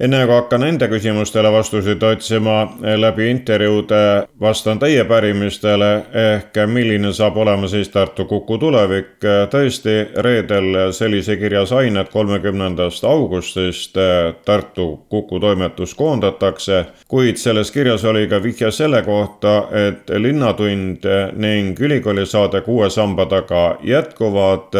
enne kui hakkan enda küsimustele vastuseid otsima läbi intervjuude, vastan teie pärimistele ehk milline saab olema siis Tartu Kuku tulevik. tõesti, reedel sellise kirja sain, et kolmekümnendast augustist Tartu Kuku toimetus koondatakse, kuid selles kirjas oli ka vihje selle kohta, et Linnatund ning ülikoolisaade Kuue samba taga jätkuvad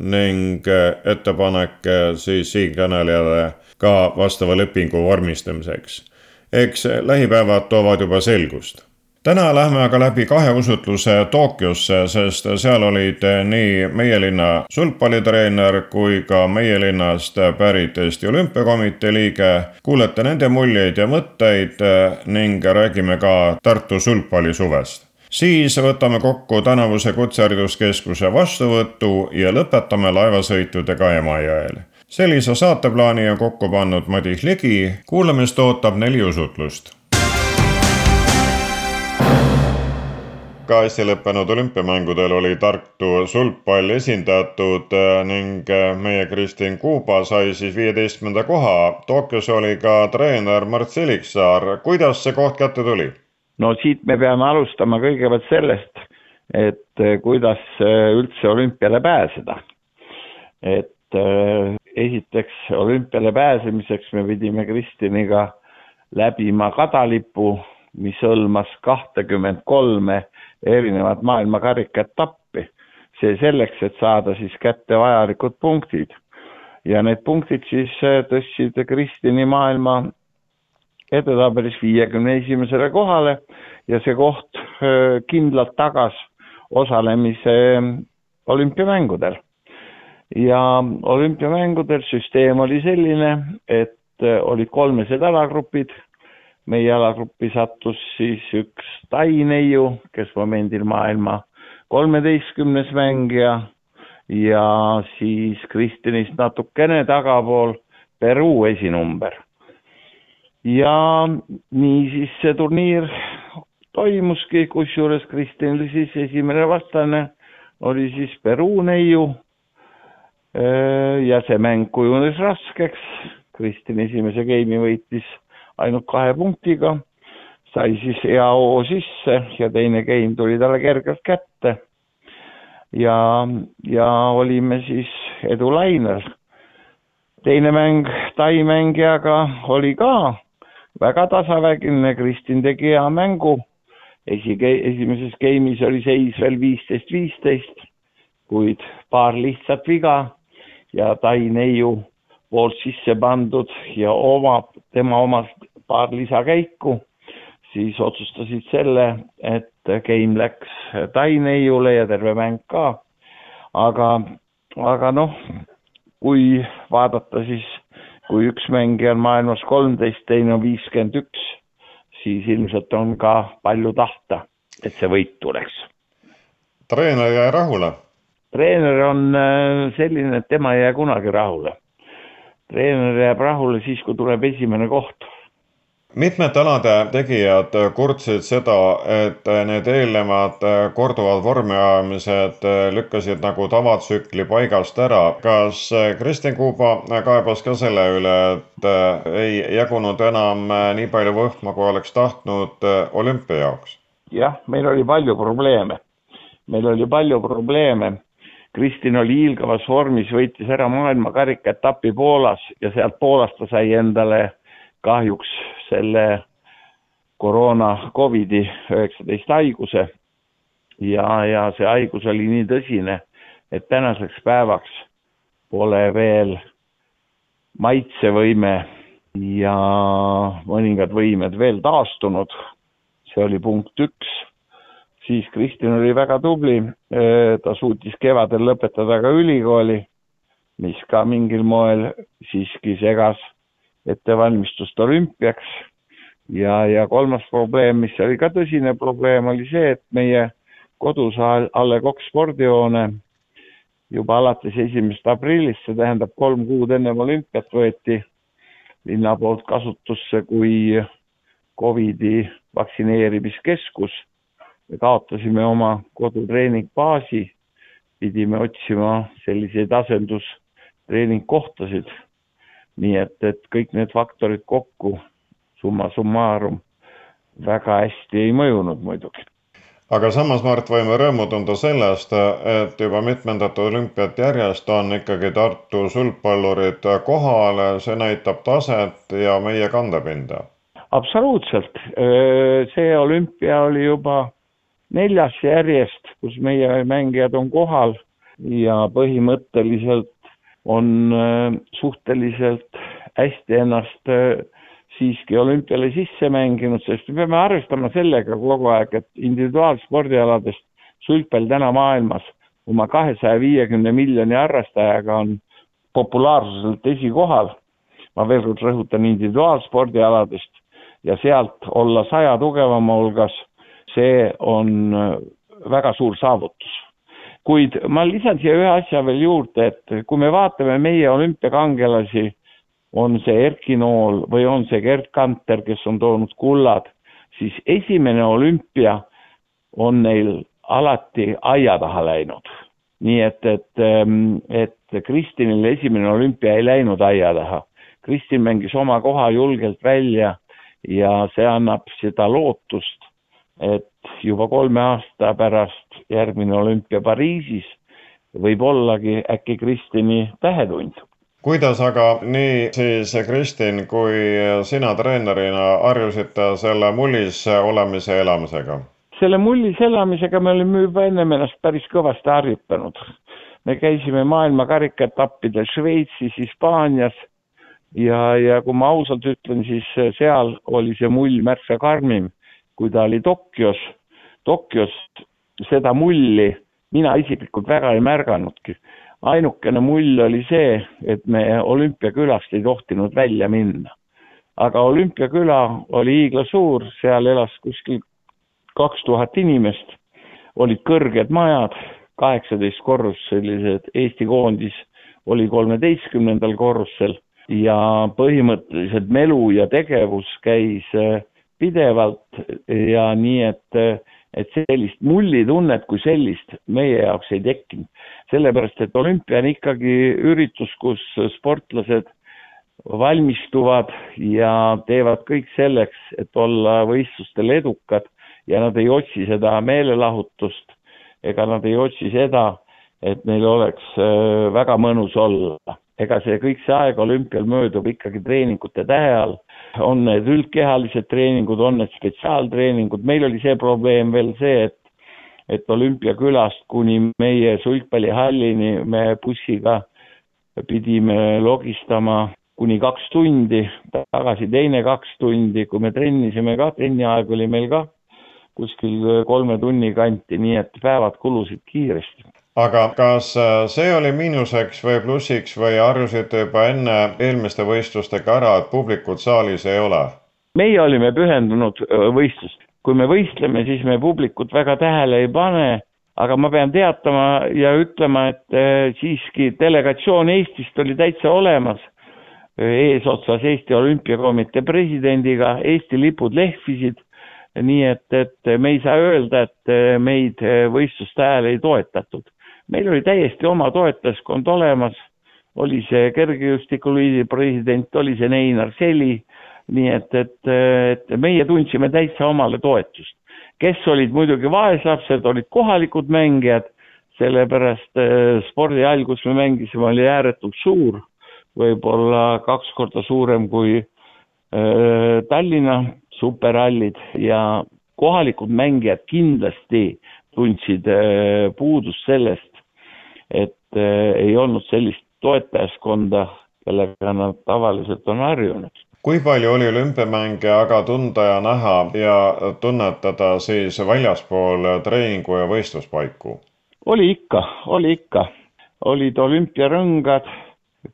ning ettepanek siis siinkõnelejale ka vastava lepingu vormistamiseks. eks lähipäevad toovad juba selgust täna lähme aga läbi kahe usutluse Tokyosse, sest seal olid nii meie linna sulgpallitreener kui ka meie linnast pärit Eesti Olümpiakomitee liige. kuulete nende muljeid ja mõtteid ning räägime ka Tartu sulgpallisuvest siis võtame kokku tänavuse Kutsehariduskeskuse vastuvõtu ja lõpetame laevasõitudega Emajõel sellise saateplaani on kokku pannud Madis Ligi, kuulamist ootab neli usutlust. ka äsja lõppenud olümpiamängudel oli Tartu sulgpall esindatud äh, ning äh, meie Kristin Kuuba sai siis viieteistkümnenda koha. Tokyos oli ka treener Mart Seliksaar. kuidas see koht kätte tuli? no siit me peame alustama kõigepealt sellest, et äh, kuidas üldse olümpiale pääseda. et esiteks olümpiale pääsemiseks me pidime Kristjaniga läbima kadalipu, mis hõlmas kahtekümmet kolme erinevat maailmakarika etappi. see selleks, et saada siis kätte vajalikud punktid. ja need punktid siis äh, tõstsid Kristjani maailma edetabelis viiekümne esimesele kohale ja see koht äh, kindlalt tagas osalemise äh, olümpiamängudel ja olümpiamängudel süsteem oli selline, et äh, olid kolmesed alagrupid. meie alagruppi sattus siis üks Tai neiu, kes momendil maailma kolmeteistkümnes mängija ja siis Kristjanist natukene tagapool Peruu esinumber. ja niisiis see turniir toimuski, kusjuures Kristjanil siis esimene vastane oli siis Peruu neiu ja see mäng kujunes raskeks. Kristjan esimese geimi võitis ainult kahe punktiga, sai siis hea hoo sisse ja teine geim tuli talle kergelt kätte. ja, ja olime siis edulainel. teine mäng Tai mängijaga oli ka väga tasavägine, Kristjan tegi hea mängu. esi-, esimeses geimis oli seis veel viisteist, viisteist, kuid paar lihtsat viga ja Tai neiu poolt sisse pandud ja omab, tema omas paar lisakäiku, siis otsustasid selle, et game läks Tai neiule ja terve mäng ka. aga, aga noh, kui vaadata siis, kui üks mängija on maailmas kolmteist, teine on viiskümmend üks, siis ilmselt on ka palju tahta, et see võit tuleks. treener jäi rahule treener on äh, selline, et tema ei jää kunagi rahule. treener jääb rahule siis, kui tuleb esimene koht. mitmete alade tegijad kurtsid seda, et need eelnevad korduvad vormiajamised lükkasid nagu tavatsükli paigast ära. kas Kristjan Kuuba kaebas ka selle üle, et ei jagunud enam nii palju võhma, kui oleks tahtnud olümpia jaoks? jah, meil oli palju probleeme. meil oli palju probleeme Kristin oli hiilgavas vormis, võitis ära maailmakarika etapi Poolas ja sealt Poolast ta sai endale kahjuks selle koroona Covidi üheksateist haiguse. ja, ja see haigus oli nii tõsine, et tänaseks päevaks pole veel maitsevõime ja mõningad võimed veel taastunud. see oli punkt üks siis Kristjan oli väga tubli, ta suutis kevadel lõpetada ka ülikooli, mis ka mingil moel siiski segas ettevalmistust olümpiaks. ja, ja kolmas probleem, mis oli ka tõsine probleem, oli see, et meie kodusaal Alle Kokk spordihoone juba alates esimesest aprillist, see tähendab kolm kuud ennem olümpiat võeti linna poolt kasutusse kui Covidi vaktsineerimiskeskus. Me kaotasime oma kodutreeningbaasi, pidime otsima selliseid asendustreeningkohtasid. nii et, et kõik need faktorid kokku, summa summarum, väga hästi ei mõjunud muidugi aga samas, Mart, võime rõõmu tunda sellest, et juba mitmendat olümpiat järjest on ikkagi Tartu sulgpallurid kohal, see näitab taset ja meie kandepinda. absoluutselt, see olümpia oli juba neljas järjest, kus meie mängijad on kohal ja põhimõtteliselt on suhteliselt hästi ennast siiski olümpiale sisse mänginud, sest me peame arvestama sellega kogu aeg, et individuaalspordialadest sulgpall täna maailmas oma kahesaja viiekümne miljoni harrastajaga on populaarsuselt esikohal. ma veel kord rõhutan individuaalspordialadest ja sealt olla saja tugevama hulgas, see on väga suur saavutus. kuid ma lisan siia ühe asja veel juurde, et kui me vaatame meie olümpiakangelasi on see Erki Nool või on see Gerd Kanter, kes on toonud kullad, siis esimene olümpia on neil alati aia taha läinud. nii et, et, ähm, et Kristinil esimene olümpia ei läinud aia taha. Kristin mängis oma koha julgelt välja ja see annab seda lootust, et juba kolme aasta pärast järgmine olümpia Pariisis võib ollagi äkki Kristini tähetund kuidas aga nii siis Kristin kui sina treenerina harjusite selle mullis olemise elamisega? selle mullis elamisega me olime juba ennem ennast päris kõvasti harjutanud. me käisime maailma karikaetappidel Šveitsis, Hispaanias ja, ja kui ma ausalt ütlen, siis seal oli see mull märksa karmim, kui ta oli Tokyos. Tokyos seda mulli mina isiklikult väga ei märganudki ainukene mull oli see, et me olümpiakülast ei tohtinud välja minna. aga olümpiaküla oli hiiglasuur, seal elas kuskil kaks tuhat inimest, olid kõrged majad, kaheksateist korrus, sellised Eesti koondis oli kolmeteistkümnendal korrusel ja põhimõtteliselt melu ja tegevus käis äh, pidevalt ja nii, et et sellist mullitunnet kui sellist meie jaoks ei tekkinud. sellepärast, et olümpia on ikkagi üritus, kus sportlased valmistuvad ja teevad kõik selleks, et olla võistlustel edukad ja nad ei otsi seda meelelahutust ega nad ei otsi seda, et neil oleks äh, väga mõnus olla. Ega see kõik see aeg olümpial möödub ikkagi treeningute tähe all. On need üldkehalised treeningud, on need spetsiaaltreeningud, meil oli see probleem veel see, et et olümpiakülast kuni meie sulgpallihallini me bussiga pidime logistama kuni kaks tundi, tagasi teine kaks tundi, kui me trennisime ka, trenniaeg oli meil ka kuskil kolme tunni kanti, nii et päevad kulusid kiiresti aga kas äh, see oli miinuseks või plussiks või harjusite juba enne eelmiste võistlustega ära, et publikut saalis ei ole? meie olime pühendunud äh, võistlust, kui me võistleme, siis me publikut väga tähele ei pane, aga ma pean teatama ja ütlema, et äh, siiski delegatsioon Eestist oli täitsa olemas, eesotsas Eesti Olümpiakomitee presidendiga, Eesti lipud lehvisid, nii et, et me ei saa öelda, et meid võistluste ajal ei toetatud meil oli täiesti oma toetajaskond olemas, oli see kergejõustikuliidu president, oli see Neinar Seli, nii et, et, et meie tundsime täitsa omale toetust. kes olid muidugi vaeslapsed, olid kohalikud mängijad, sellepärast äh, spordihall, kus me mängisime, oli ääretult suur, võib-olla kaks korda suurem kui äh, Tallinna superhallid ja kohalikud mängijad kindlasti tundsid äh, puudust sellest, et äh, ei olnud sellist toetajaskonda, kellega nad tavaliselt on harjunud. kui palju oli olümpiamänge aga tunda ja näha ja tunnetada siis väljaspool treeningu ja võistluspaiku? oli ikka, oli ikka, olid olümpiarõngad,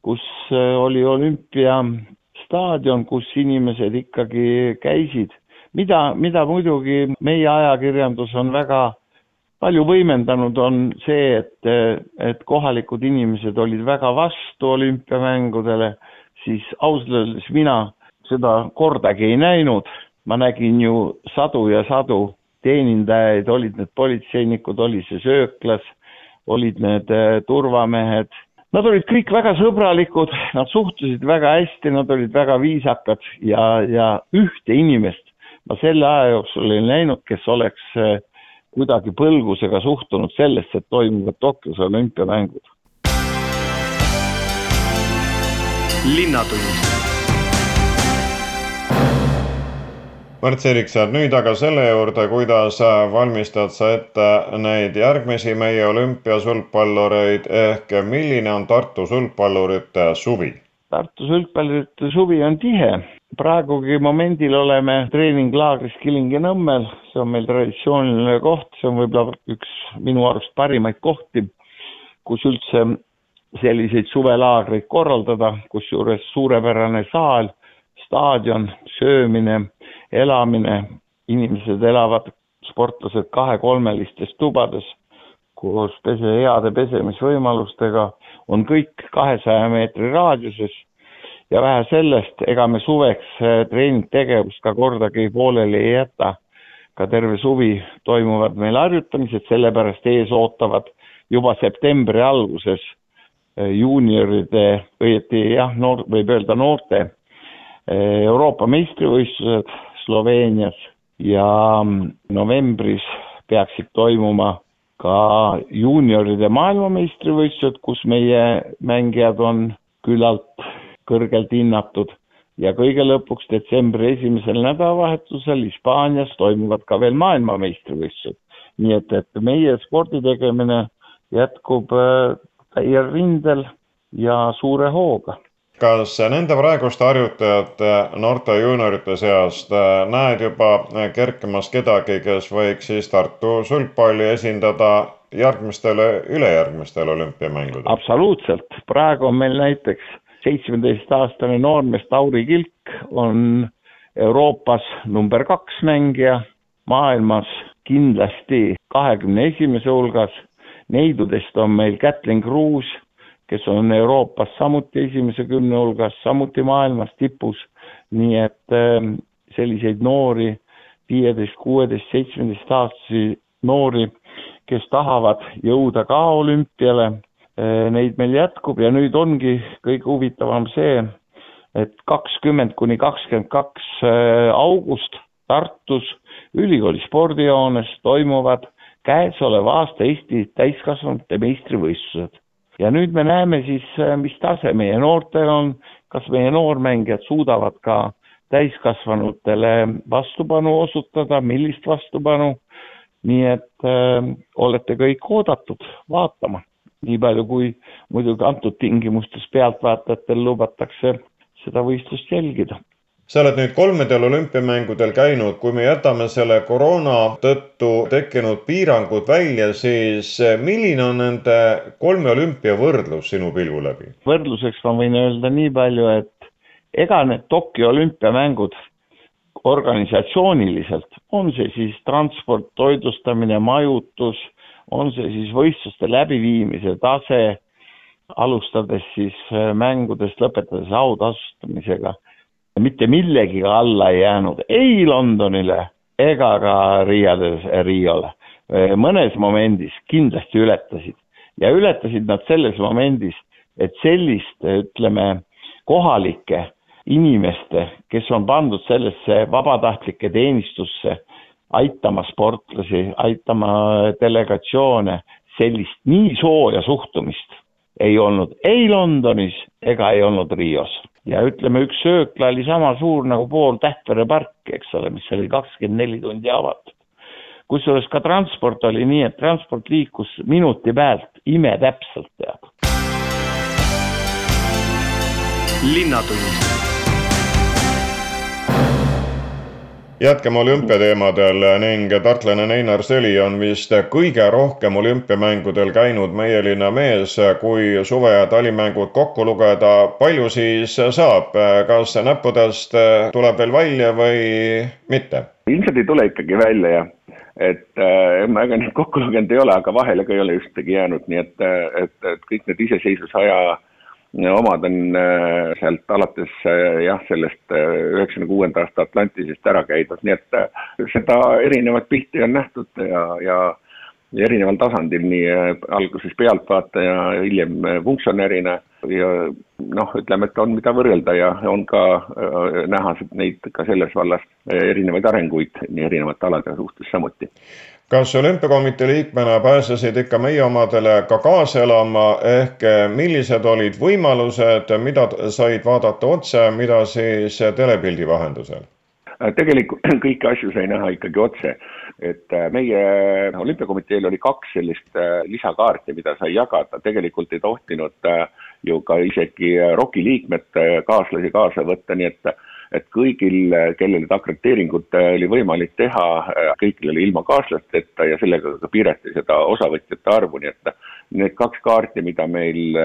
kus äh, oli olümpiastaadion, kus inimesed ikkagi käisid, mida, mida muidugi meie ajakirjandus on väga palju võimendanud on see, et, et kohalikud inimesed olid väga vastu olümpiamängudele, siis ausalt öeldes mina seda kordagi ei näinud. ma nägin ju sadu ja sadu teenindajaid, olid need politseinikud, oli see sööklas, olid need äh, turvamehed. Nad olid kõik väga sõbralikud, nad suhtusid väga hästi, nad olid väga viisakad ja, ja ühte inimest ma selle aja jooksul ei näinud, kes oleks äh, kuidagi põlgusega suhtunud sellesse, et toimuvad Tokyos olümpiamängud. linnatund Märt Siriksaar, nüüd aga selle juurde, kuidas valmistad sa ette neid järgmisi meie olümpiasulgpallureid ehk milline on Tartu sulgpallurite suvi? Tartu sulgpallurite suvi on tihe praegugi momendil oleme treeninglaagris Kilingi-Nõmmel, see on meil traditsiooniline koht, see on võib-olla üks minu arust parimaid kohti, kus üldse selliseid suvelaagreid korraldada, kusjuures suurepärane saal, staadion, söömine, elamine, inimesed elavad, sportlased kahe-kolmelistes tubades koos pese, heade pesemisvõimalustega, on kõik kahesaja meetri raadiuses ja vähe sellest, ega me suveks äh, treeningtegevust ka kordagi pooleli ei jäta. ka terve suvi toimuvad meil harjutamised, sellepärast ees ootavad juba septembri alguses äh, juunioride, õieti jah, noor, võib öelda noorte äh, Euroopa meistrivõistlused Sloveenias ja mm, novembris peaksid toimuma ka juunioride maailmameistrivõistlused, kus meie mängijad on küllalt kõrgelt hinnatud ja kõige lõpuks detsembri esimesel nädalavahetusel Hispaanias toimuvad ka veel maailmameistrivõistlused. nii et, et meie spordi tegemine jätkub äh, täiel rindel ja suure hooga kas nende praeguste harjutajate, noorte juuniorite seast äh, näed juba kerkimas kedagi, kes võiks siis Tartu sulgpalli esindada järgmistel, ülejärgmistel olümpiamängudel? absoluutselt, praegu on meil näiteks seitsmeteistaastane noormees Tauri Kilk on Euroopas number kaks mängija, maailmas kindlasti kahekümne esimese hulgas. neidudest on meil Kätlin Kruus, kes on Euroopas samuti esimese kümne hulgas, samuti maailmas tipus. nii et ähm, selliseid noori, viieteist, kuueteist, seitsmeteist aastasi noori, kes tahavad jõuda ka olümpiale neid meil jätkub ja nüüd ongi kõige huvitavam see, et kakskümmend kuni kakskümmend kaks äh, august Tartus ülikooli spordijoones toimuvad käesoleva aasta Eesti täiskasvanute meistrivõistlused. ja nüüd me näeme siis, äh, mis tase meie noortel on, kas meie noormängijad suudavad ka täiskasvanutele vastupanu osutada, millist vastupanu, nii et äh, olete kõik oodatud vaatama nii palju, kui muidugi antud tingimustes pealtvaatajatel lubatakse seda võistlust jälgida sa oled nüüd kolmedel olümpiamängudel käinud, kui me jätame selle koroona tõttu tekkinud piirangud välja, siis milline on nende kolme olümpia võrdlus sinu pilgu läbi? võrdluseks ma võin öelda nii palju, et ega need Tokyo olümpiamängud organisatsiooniliselt, on see siis transport, toitlustamine, majutus on see siis võistluste läbiviimise tase, alustades siis äh, mängudest, lõpetades autasustamisega, mitte millegagi alla ei jäänud ei Londonile ega ka Riiades, Riiole. Äh, mõnes momendis kindlasti ületasid ja ületasid nad selles momendis, et sellist, ütleme, kohalike inimeste, kes on pandud sellesse vabatahtlike teenistusse aitama sportlasi, aitama delegatsioone, sellist nii sooja suhtumist ei olnud ei Londonis ega ei olnud Rios. ja ütleme, üks söökla oli sama suur nagu pool Tähtvere parki, eks ole, mis oli kakskümmend neli tundi avatud. kusjuures ka transport oli nii, et transport liikus minuti pealt imetäpselt, tead. linnatund jätkame olümpiateemadel ning tartlane Neinar Seli on vist kõige rohkem olümpiamängudel käinud meie linna mees, kui suve- ja talimängud kokku lugeda. palju siis saab, kas näppudest tuleb veel välja või mitte? ilmselt ei tule ikkagi välja jah, et äh, ma ega neid kokku lugenud ei ole, aga vahele ka ei ole ühtegi jäänud, nii et, et, et kõik need iseseisvusaja omad on äh, sealt alates äh, jah, sellest üheksakümne kuuenda aasta Atlantisest ära käidud, nii et seda erinevat pilti on nähtud ja, ja erineval tasandil, nii alguses pealtvaataja, hiljem funktsionärina ja noh, ütleme, et on, mida võrrelda ja on ka äh, näha neid ka selles vallas äh, erinevaid arenguid nii erinevate alade suhtes samuti. Kas olümpiakomitee liikmena pääsesid ikka meie omadele ka kaasa elama, ehk äh, millised olid võimalused, mida said vaadata otse, mida siis telepildi vahendusel? tegelikult kõiki asju sai näha ikkagi otse, et meie olümpiakomiteel oli kaks sellist lisakaarti, mida sai jagada, tegelikult ei tohtinud äh, ju ka isegi ROK-i liikmete kaaslasi kaasa võtta, nii et et kõigil, kellel need akrediteeringud oli võimalik teha, kõigil oli ilma kaaslasteta ja sellega ka piirati seda osavõtjate arvu, nii et need kaks kaarti, mida meil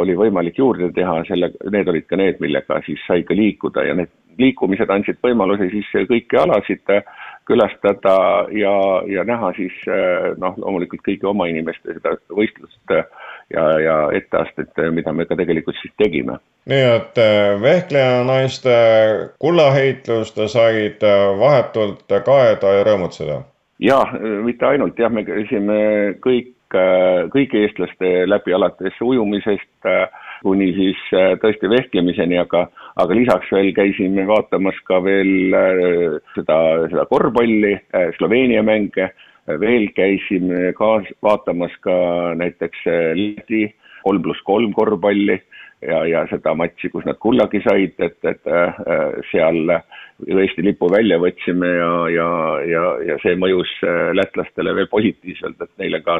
oli võimalik juurde teha, selle, need olid ka need, millega siis sai ka liikuda ja need liikumised andsid võimaluse siis kõiki alasid külastada ja, ja näha siis noh, loomulikult kõigi oma inimeste seda võistlust ja, ja etteastet, mida me ka tegelikult siis tegime. nii et äh, vehkleja naiste kullaheitlust said äh, vahetult kaeda ja rõõmutseda? jaa, mitte ainult jah, me käisime kõik, äh, kõigi eestlaste läbi, alates ujumisest kuni siis tõesti vehklemiseni, aga, aga lisaks veel käisime vaatamas ka veel seda, seda korvpalli, Sloveenia mänge veel käisime kaas-, vaatamas ka näiteks äh, Läti kolm pluss kolm korvpalli ja, ja seda matši, kus nad kullagi said, et, et äh, seal Eesti lipu välja võtsime ja, ja, ja, ja see mõjus äh, lätlastele veel positiivselt, et neile ka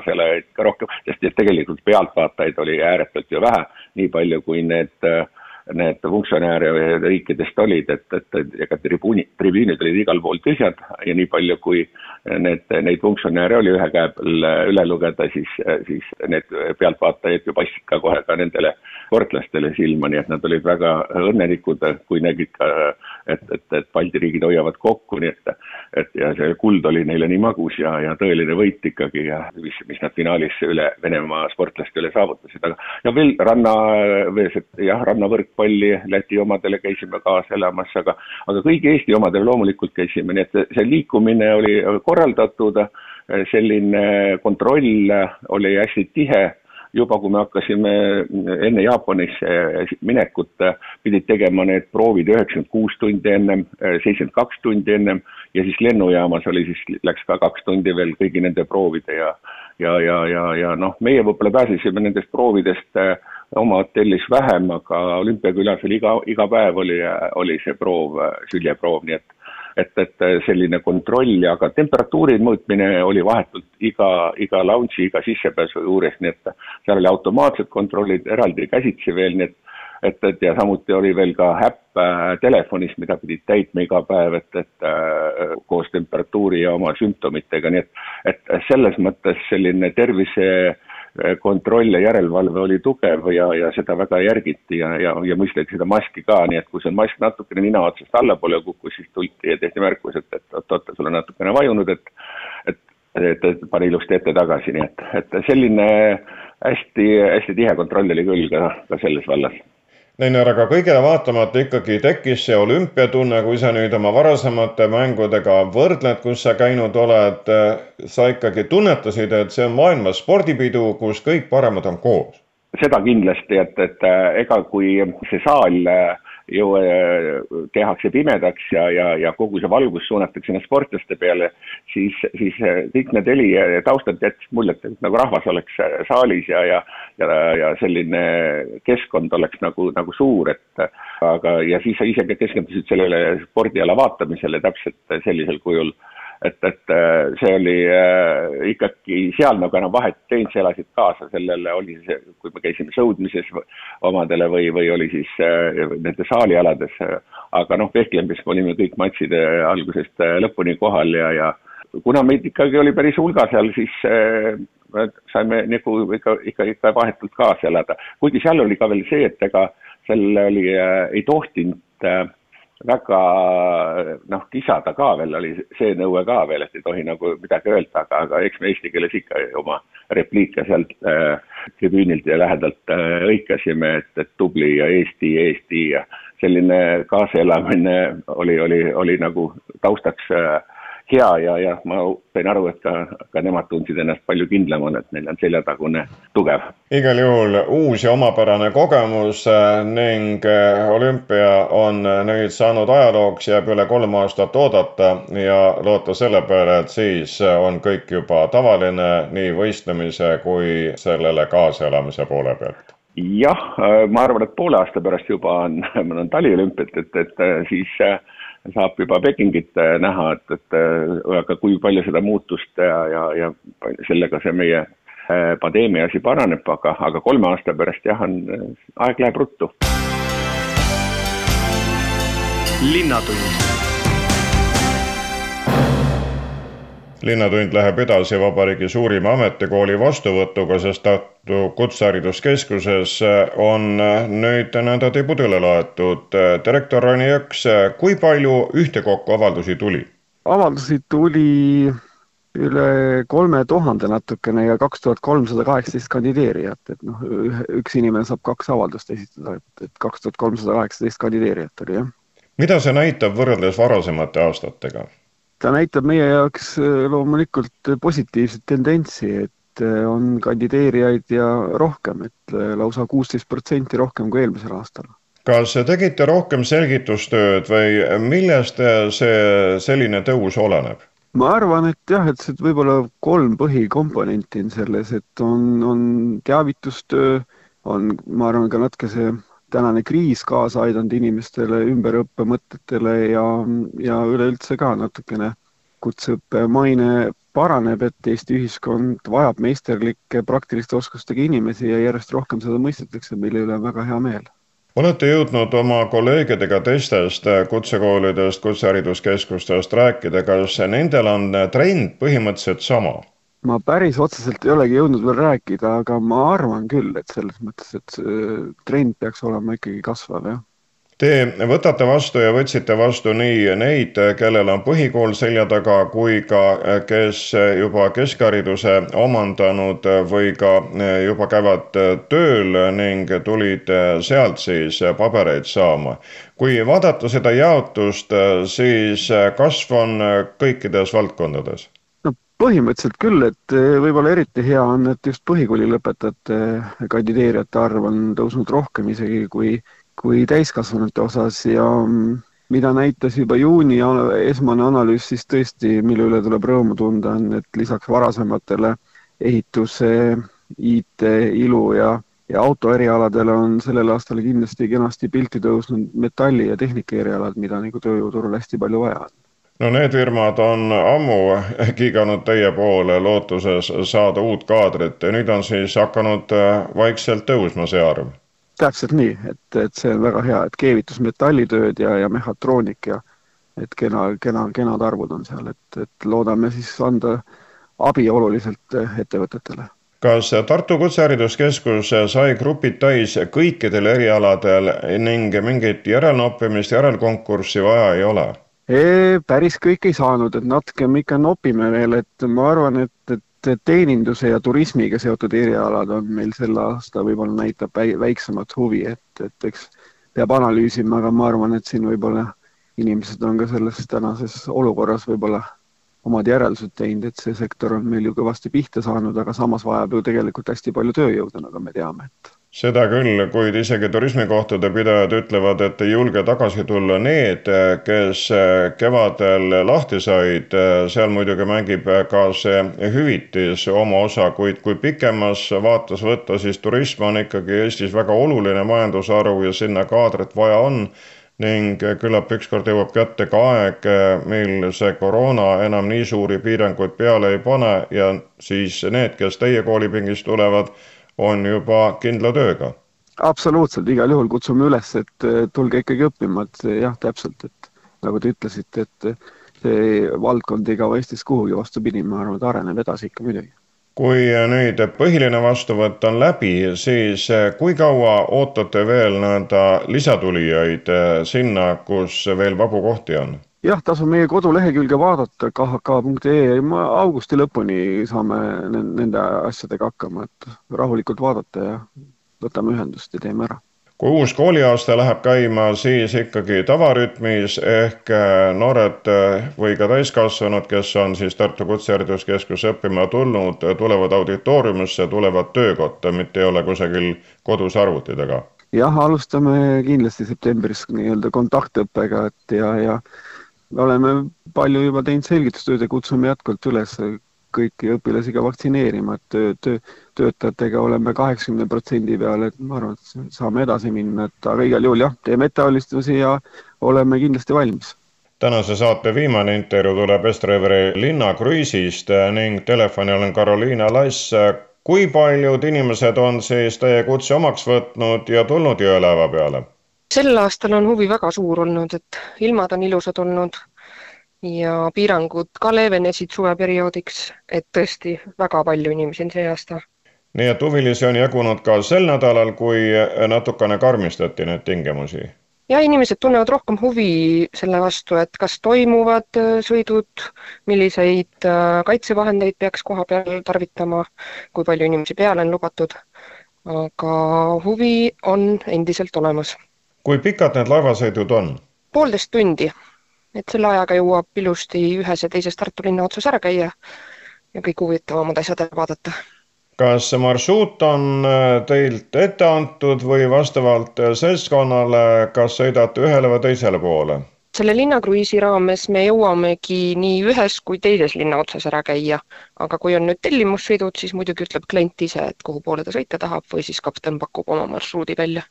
rohkem, sest et tegelikult pealtvaatajaid oli ääretult ju vähe, nii palju kui need äh, need funktsionääre riikidest olid, et, et ega tribüünid, tribüünid olid igal pool tühjad ja nii palju, kui need, neid funktsionääre oli ühe käe peal üle lugeda, siis, siis need pealtvaatajad ju paistsid ka kohe ka nendele sportlastele silma, nii et nad olid väga õnnelikud, kui nägid ka, et, et, et Balti riigid hoiavad kokku, nii et et ja see kuld oli neile nii magus ja, ja tõeline võit ikkagi ja mis, mis nad finaalis üle Venemaa sportlaste üle saavutasid, aga ja veel ranna, jah, rannavõrk jalgpalli, Läti omadele käisime kaasa elamas, aga, aga kõigi Eesti omadele loomulikult käisime, nii et see liikumine oli korraldatud, selline kontroll oli hästi tihe juba kui me hakkasime enne Jaapanisse minekut, pidid tegema need proovid üheksakümmend kuus tundi ennem, seitsekümmend kaks tundi ennem ja siis lennujaamas oli siis, läks ka kaks tundi veel kõigi nende proovide ja ja, ja, ja, ja noh, meie võib-olla pääsesime nendest proovidest oma hotellis vähem, aga olümpiakülas oli iga, iga päev oli, oli see proov, süljeproov, nii et et, et selline kontroll, aga temperatuuri mõõtmine oli vahetult iga, iga lounge'i, iga sissepääsu juures, nii et seal oli automaatsed kontrollid eraldi käsitsi veel, nii et et, et ja samuti oli veel ka äpp äh, telefonis, mida pidid täitma iga päev, et, et äh, koos temperatuuri ja oma sümptomitega, nii et, et selles mõttes selline tervise äh, kontroll ja järelevalve oli tugev ja, ja seda väga järgiti ja, ja, ja mõisteti seda maski ka, nii et kui see mask natukene nina otsast allapoole kukkus, siis tulti ja tehti märkus, et, et oot-oot, sul on natukene vajunud, et et, et, et pane ilusti ette tagasi, nii et, et selline hästi, hästi tihe kontroll oli küll ka, ka selles vallas Neiner, aga kõigele vaatamata ikkagi tekkis see olümpiatunne, kui sa nüüd oma varasemate mängudega võrdled, kus sa käinud oled, sa ikkagi tunnetasid, et see on maailma spordipidu, kus kõik paremad on koos? seda kindlasti, et, et ega kui see saal äh, ju äh, tehakse pimedaks ja, ja, ja kogu see valgus suunatakse sinna sportlaste peale, siis, siis kõik need heli taustad jätsid muljet, et nagu rahvas oleks saalis ja, ja ja, ja selline keskkond oleks nagu, nagu suur, et aga, ja siis sa ise keskendusid sellele spordiala vaatamisele täpselt sellisel kujul et, et äh, see oli äh, ikkagi seal nagu enam vahet ei teinud, sa elasid kaasa sellele, oli see, kui me käisime sõudmises omadele või, või oli siis äh, nende saalialades, aga noh, vehklemises me olime kõik matšid algusest lõpuni kohal ja, ja kuna meid ikkagi oli päris hulga seal, siis saime nagu ikka, ikka, ikka vahetult kaasa elada, kuigi seal oli ka veel see, et ega seal oli, ei tohtinud väga noh, kisada ka veel oli see nõue ka veel, et ei tohi nagu midagi öelda, aga, aga eks me eesti keeles ikka oma repliike sealt äh, tribüünilt ja lähedalt äh, hõikasime, et, et tubli ja Eesti, Eesti ja selline kaasaelamine oli, oli, oli nagu taustaks äh, hea ja, ja ma sain aru, et ka, ka nemad tundsid ennast palju kindlamana, et neil on seljatagune tugev. igal juhul uus ja omapärane kogemus äh, ning äh, olümpia on nüüd saanud ajalooks, jääb üle kolm aastat oodata ja loota selle peale, et siis on kõik juba tavaline nii võistlemise kui sellele kaasaelamise poole pealt jah, äh, ma arvan, et poole aasta pärast juba on, on taliolümpiat, et, et siis saab juba Pekingit äh, näha, et, et äh, aga kui palju seda muutust ja, ja, ja sellega see meie äh, pandeemia asi paraneb, aga, aga kolme aasta pärast jah, on, aeg läheb ruttu. linnatund linnatund läheb edasi vabariigi suurima ametikooli vastuvõtuga, sest Tartu Kutsehariduskeskuses on nüüd nõnda tibudele laetud. direktor Rani Jõks, kui palju ühtekokku avaldusi tuli? avaldusi tuli üle kolme tuhande natukene ja kaks tuhat kolmsada kaheksateist kandideerijat, et noh, üks inimene saab kaks avaldust esitada, et, et kaks tuhat kolmsada kaheksateist kandideerijat oli, jah. mida see näitab võrreldes varasemate aastatega? Ta näitab meie jaoks äh, loomulikult positiivset tendentsi, et äh, on kandideerijaid ja rohkem, et äh, lausa kuusteist protsenti rohkem kui eelmisel aastal. kas tegite rohkem selgitustööd või millest see selline tõus oleneb? ma arvan, et jah, et see võib-olla kolm põhikomponenti on selles, et on, on teavitustöö, on, ma arvan, ka natuke see tänane kriis kaasa aidanud inimestele ümberõppe mõtetele ja, ja üleüldse ka natukene kutseõppe maine paraneb, et Eesti ühiskond vajab meisterlikke praktiliste oskustega inimesi ja järjest rohkem seda mõistetakse, mille üle on väga hea meel. olete jõudnud oma kolleegidega teistest kutsekoolidest, kutsehariduskeskustest rääkida, kas nendel on trend põhimõtteliselt sama? Ma päris otseselt ei olegi jõudnud veel rääkida, aga ma arvan küll, et selles mõttes, et see trend peaks olema ikkagi kasvav, jah. Te võtate vastu ja võtsite vastu nii neid, kellel on põhikool selja taga, kui ka kes juba keskhariduse omandanud või ka juba käivad tööl ning tulid sealt siis pabereid saama. kui vaadata seda jaotust, siis kasv on kõikides valdkondades põhimõtteliselt küll, et eh, võib-olla eriti hea on, et just põhikooli lõpetajate kandideerijate arv on tõusnud rohkem isegi kui, kui täiskasvanute osas ja mm, mida näitas juba juuni esmane analüüs, siis tõesti, mille üle tuleb rõõmu tunda, on, et lisaks varasematele ehituse, IT, ilu ja, ja auto erialadele on sellel aastal kindlasti kenasti pilti tõusnud metalli ja tehnika erialad, mida nagu tööjõuturul hästi palju vaja on no need firmad on ammu kiiganud teie poole lootuses saada uut kaadrit ja nüüd on siis hakanud äh, vaikselt tõusma see arv. täpselt nii, et, et see on väga hea, et keevitusmetallitööd ja, ja mehhatroonik ja et kena, kena, kenad arvud on seal, et, et loodame siis anda abi oluliselt äh, ettevõtetele kas Tartu Kutsehariduskeskus sai grupid täis kõikidel erialadel ning mingit järelnoppimist, järelkonkurssi vaja ei ole? Päris kõik ei saanud, et natuke me ikka nopime veel, et ma arvan, et, et teeninduse ja turismiga seotud erialad on meil sel aasta võib-olla näitab väiksemat huvi, et, et eks peab analüüsima, aga ma arvan, et siin võib-olla inimesed on ka selles tänases olukorras võib-olla omad järeldused teinud, et see sektor on meil ju kõvasti pihta saanud, aga samas vajab ju tegelikult hästi palju tööjõudu, nagu me teame, et seda küll, kuid isegi turismikohtade pidajad ütlevad, et ei julge tagasi tulla need, kes kevadel lahti said. seal muidugi mängib ka see hüvitis oma osa, kuid kui pikemas vaates võtta, siis turism on ikkagi Eestis väga oluline majandusharu ja sinna kaadrit vaja on ning küllap ükskord jõuab kätte ka aeg, mil see koroona enam nii suuri piiranguid peale ei pane ja siis need, kes teie koolipingist tulevad on juba kindla tööga. absoluutselt, igal juhul kutsume üles, et tulge ikkagi õppima, et jah, täpselt, et nagu te ütlesite, et see valdkond ei kao Eestis kuhugi, vastupidi, ma arvan, et areneb edasi ikka muidugi kui nüüd põhiline vastuvõtt on läbi, siis kui kaua ootate veel nii-öelda lisatulijaid sinna, kus veel vabu kohti on? Jah, tasub meie kodulehekülge vaadata, khk.ee, augusti lõpuni saame nende asjadega hakkama, et rahulikult vaadata ja võtame ühendust ja teeme ära kui uus kooliaasta läheb käima, siis ikkagi tavarütmis ehk äh, noored äh, või ka täiskasvanud, kes on siis Tartu Kutsehariduskeskuse õppima tulnud, tulevad auditooriumisse, tulevad töökotta, mitte ei ole kusagil kodus arvuti taga. jah, alustame kindlasti septembris nii-öelda kontaktõppega, et ja, ja me oleme palju juba teinud selgitustööd ja kutsume jätkuvalt üles kõiki õpilasi ka vaktsineerima, et töö, töö, töötajatega oleme kaheksakümne protsendi peal, et ma arvan, et saame edasi minna, et aga igal juhul jah, teeme ettevalmistusi ja oleme kindlasti valmis tänase saate viimane intervjuu tuleb Estreveri linnakruiisist ning telefonil on Karoliina Lass. kui paljud inimesed on siis teie kutse omaks võtnud ja tulnud jõelaeva peale? Sel aastal on huvi väga suur olnud, et ilmad on ilusad olnud ja piirangud ka leevenesid suveperioodiks, et tõesti väga palju inimesi on see aasta. nii et huvilisi on jagunud ka sel nädalal, kui natukene karmistati neid tingimusi? ja inimesed tunnevad rohkem huvi selle vastu, et kas toimuvad äh, sõidud, milliseid äh, kaitsevahendeid peaks koha peal tarvitama, kui palju inimesi peale on lubatud. aga huvi on endiselt olemas. Kui pikad need laevasõidud on? poolteist tundi et selle ajaga jõuab ilusti ühes ja teises Tartu linna otsas ära käia ja kõik huvitavamad asjad ära vaadata. kas see marsruut on äh, teilt ette antud või vastavalt äh, seltskonnale, kas sõidate ühele või teisele poole? selle linnakruiisi raames me jõuamegi nii ühes kui teises linna otsas ära käia, aga kui on nüüd tellimussõidud, siis muidugi ütleb klient ise, et kuhu poole ta sõita tahab või siis kapten pakub oma marsruudi välja.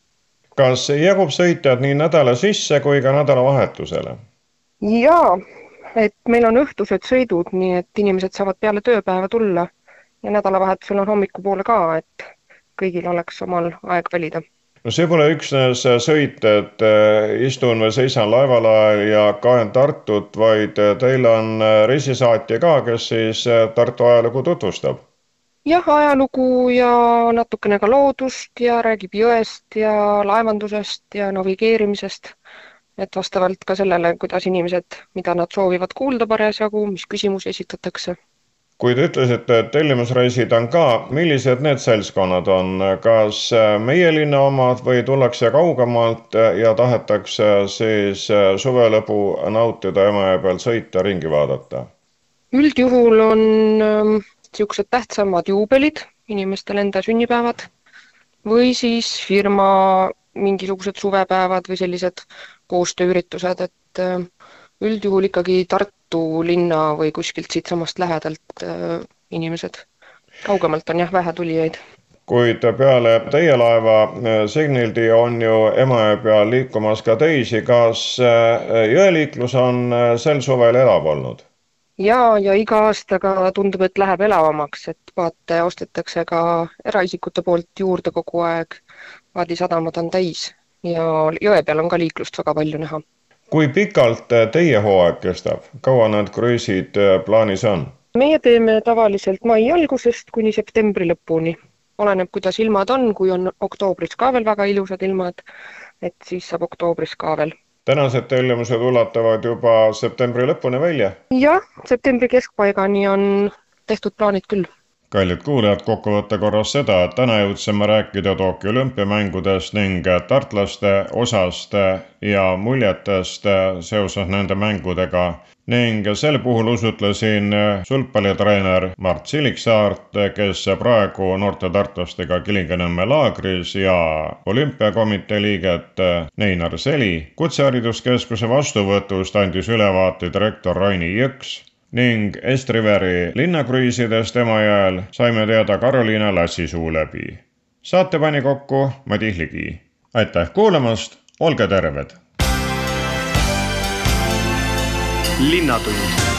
Kas jagub sõitjad nii nädala sisse kui ka nädalavahetusele? jaa, et meil on õhtused sõidud, nii et inimesed saavad peale tööpäeva tulla ja nädalavahetusel on hommikupoole ka, et kõigil oleks omal aeg valida. no see pole üksnes sõit, et äh, istun või seisan laeval ja kaen Tartut, vaid äh, teil on äh, reisisaatja ka, kes siis Tartu ajalugu tutvustab jah, ajalugu ja natukene ka loodust ja räägib jõest ja laevandusest ja navigeerimisest et vastavalt ka sellele, kuidas inimesed, mida nad soovivad kuulda parasjagu, mis küsimusi esitatakse. kui te ütlesite, et tellimusreisid on ka, millised need seltskonnad on, kas meie linna omad või tullakse kaugemalt ja tahetakse siis suvelõbu nautida Emajõe peal sõita, ringi vaadata? üldjuhul on niisugused tähtsamad juubelid, inimestel enda sünnipäevad või siis firma mingisugused suvepäevad või sellised koostööüritused, et äh, üldjuhul ikkagi Tartu linna või kuskilt siitsamast lähedalt äh, inimesed. kaugemalt on jah vähe tulijaid kuid peale teie laeva äh, Signildi on ju Emajõe peal liikumas ka teisi, kas jõeliiklus on sel suvel elav olnud? Ja, ja iga aastaga tundub, et läheb elavamaks, et vaate ostetakse ka eraisikute poolt juurde kogu aeg. paadisadamad on täis ja jõe peal on ka liiklust väga palju näha. kui pikalt teie hooaeg kestab, kaua need kruiisid äh, plaanis on? meie teeme tavaliselt mai algusest kuni septembri lõpuni. oleneb, kuidas ilmad on, kui on oktoobris ka veel väga ilusad ilmad, et siis saab oktoobris ka veel tänased tellimused ulatuvad juba septembri lõpuni välja? jah, septembri keskpaigani on tehtud plaanid küll kallid kuulajad, kokkuvõtte korras seda, et täna jõudsime rääkida Tokyo olümpiamängudest ning tartlaste osast ja muljetest seoses nende mängudega ning sel puhul usutlesin sulgpallitreener Mart Siliksaart, kes praegu noorte tartlastega Kilingi-Nõmme laagris ja olümpiakomitee liiget Neinar Seli. kutsehariduskeskuse vastuvõtust andis ülevaate direktor Raini Jõks ning Estriveri linnakruiisidest Emajõel saime teada Karoliina Lassi suu läbi. saate pani kokku Madis Ligi. aitäh kuulamast, olge terved! Linnatund